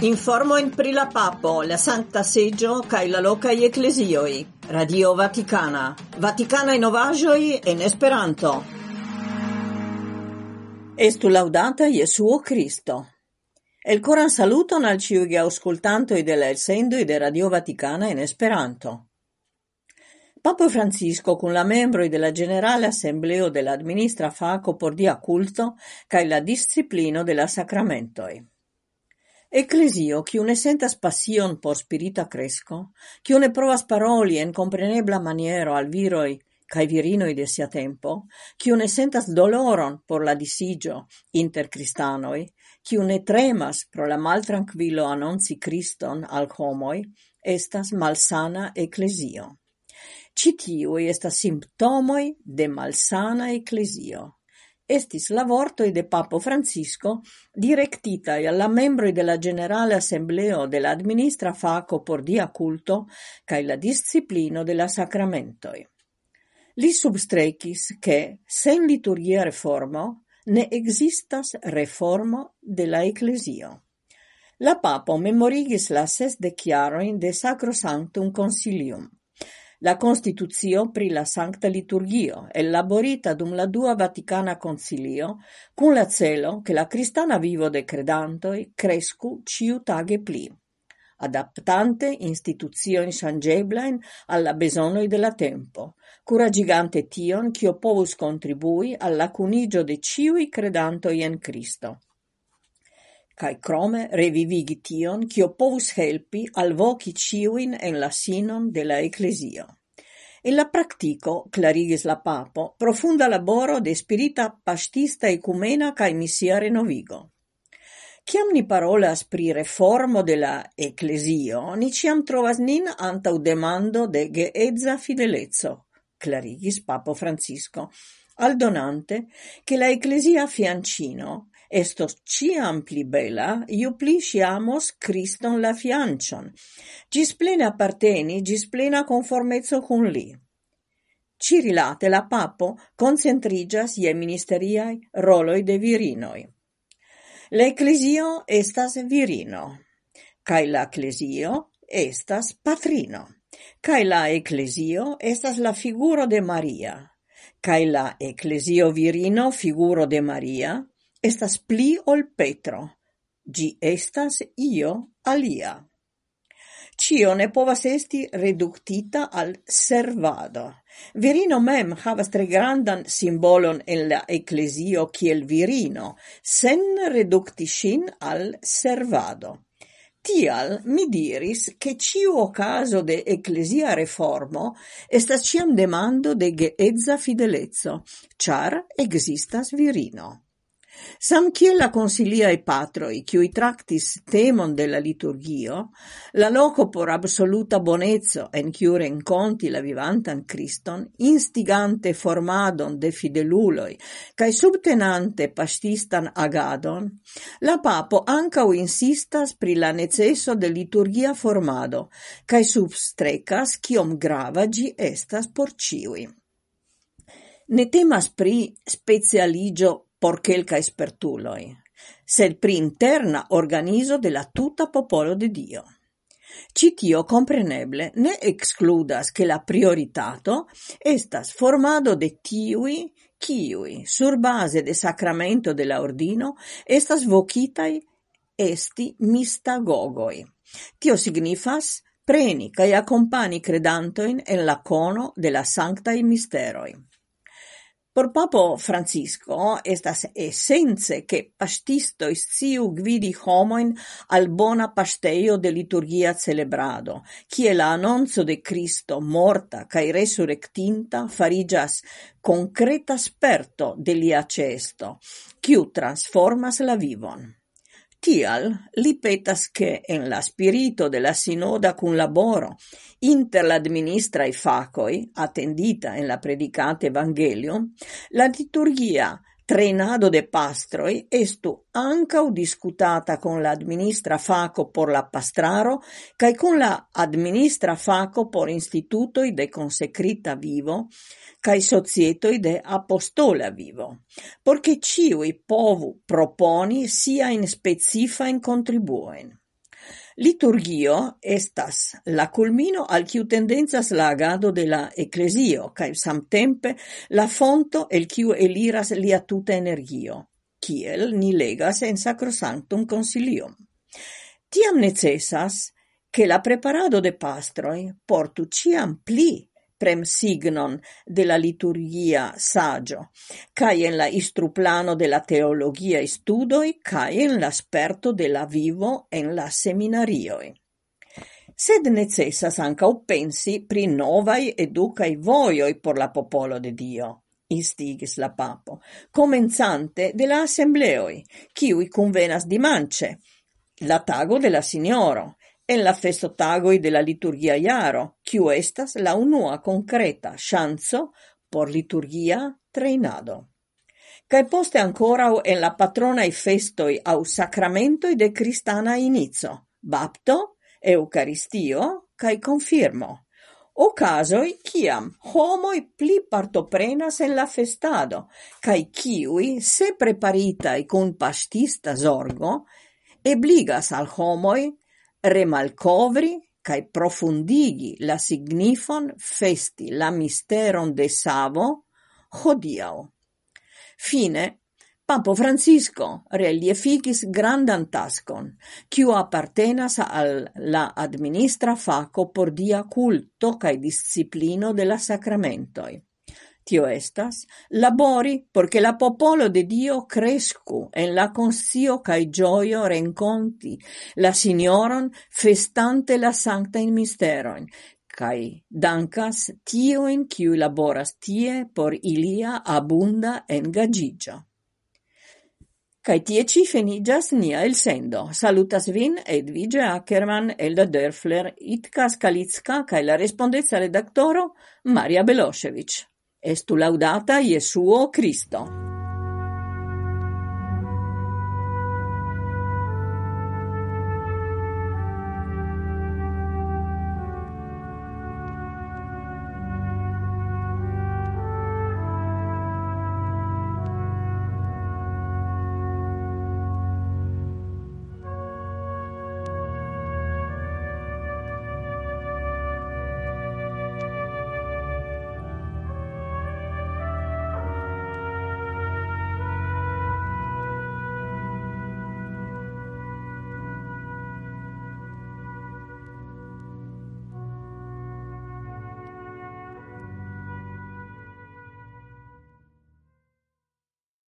Informo in pri la papo, la Sancta Seggio, cae la locai ecclesioi. Radio Vaticana. Vaticana in ovagioi en Esperanto. Estu laudata Jesuo Cristo. El coran saluton al ciugi auscultantoi de la elsendoi de Radio Vaticana in Esperanto. Papa Francisco, con la membroi della Generale Assembleo dell'Administra Faco por dia culto, cae la disciplino della Sacramentoi. Ecclesio, qui ne sentas passion por spirita cresco, qui ne provas paroli en comprenebla maniero al viroi cae virinoi de sia tempo, qui ne sentas doloron por la disigio inter cristanoi, kiu ne tremas pro la maltranquilo annonci Christon al homoi, estas malsana ecclesio. Citiui estas simptomoi de malsana ecclesio estis la vortoi de papo Francisco direktitaj alla membroi della Generale Assembleo della administra Faco por dia culto cae la disciplino della sacramentoi. Li substrecis che, sen liturgia reformo ne existas reformo de la. La papo memorigis la ses de chiaroin de Sacrosanctum Consilium La konstitucio pri la Sancta Liturgio, elaborita dum la Dua Vaticana Concilio, kun la celo che la kristana vivo de credantoj kresku ĉiutage pli, adaptante istituzioni ŝanĝeblajn alla besonoi della tempo, cura gigante tion, kio povus kontribui al la de ciui credantoi en Cristo. kai krome revivigi tion, kio povus helpi al voki ciuin en la sinon de la ecclesio. In la practico, clarigis la papo, profunda laboro de spirita pastista ecumena cae misia renovigo. Ciam ni parolas pri reformo de la ecclesio, ni ciam trovas nin antau demando de geezza fidelezzo, clarigis Papo Francisco, aldonante che la ecclesia fiancino estos ciam pli bela, iu pli si amos la fiancion, gis plena parteni, gis plena conformezzo cun li. Cirilate la papo concentrigas ie ministeriai roloi de virinoi. L'ecclesio estas virino, cae la ecclesio estas patrino, cae la ecclesio estas la figuro de Maria, cae la ecclesio virino figuro de Maria estas pli ol Petro, gi estas io alia. Cio ne povas esti reductita al servado. Virino mem havas tre grandan simbolon en la ecclesio kiel virino, sen reducti sin al servado. Tial mi diris che ciu ocaso de ecclesia reformo estas ciam demando de geedza fidelezzo, char existas virino. Sam kiel la conciliae patroi, i tractis temon de la liturgio, la loco por absoluta bonezzo en kiu renconti la vivantan Christon, instigante formadon de fideluloi, cae subtenante pastistan agadon, la papo ancau insistas pri la necesso de liturgia formado, cae substrecas kiom grava gi estas por ciui. Ne temas pri specialigio por quelca espertuloi, sed pri interna organizo de la tuta popolo de Dio. Citio compreneble ne excludas che la prioritato estas formado de tiui quiui sur base de sacramento de la ordino estas vocitai esti mistagogoi. Tio signifas preni cae accompani credantoin en la cono de la sanctai misteroi. Por papo Francisco estas essence che pastisto sciu gvidi homoin al bona pasteio de liturgia celebrado, cie la annonzo de Cristo morta cae resurrectinta farigas concreta sperto de lia cesto, quiu transformas la vivon. Tial li petas che en la spirito de la sinoda cun laboro inter l'administra i facoi attendita en la predicate evangelium la liturgia Trenado de pastroi estu ancau discutata con la administra faco por la pastraro cae con la administra faco por institutoi de consecrita vivo cae societoi de apostola vivo, por ciui povu proponi sia in specifa in contribuen. Liturgio estas la culmino al quiu tendenzas la agado de la ecclesio, cae samtempe la fonto el quiu eliras lia tuta energio, kiel ni legas en Sacrosanctum Consilium. Tiam necessas che la preparado de pastroi portu ciam pli premsignon de la liturgia saggio, cae en la istruplano de la teologia studoi, cae en la sperto de la vivo en la seminarioi. Sed necessas anca pensi pri novai educai voioi por la popolo de Dio instigis la papo, comenzante de la assembleoi, ciui convenas dimance, la tago de la signoro, en la festotagoj de la liturgia iaro, kiu estas la unua concreta chanzo por liturgia treinado. Cae poste ancora en la patronaj festoi au sacramentoi de cristana inizio, bapto, eucaristio, cae confirmo. O casoi ciam homoi pli partoprenas en la festado, cae ciui, se preparitai cun pastista zorgo, ebligas al homoi remalcovri cae profundigi la signifon festi la misteron de savo hodiau. Fine, Papo Francisco reliefigis grandan tascon, quiu appartenas al la administra faco por dia culto cae disciplino de la sacramentoi tio estas, labori por che la popolo de Dio crescu en la conscio cae gioio renconti la signoron festante la sanctain misteroin, cae dancas tioin ciu laboras tie por ilia abunda engagigio. Cae tie ci fenigas nia el sendo. Salutas vin Edvige Ackerman, Elda Dörfler, Itka Skalitska, cae la respondezza redaktoro Maria Belosevic. Estu laudata Iesuo Cristo.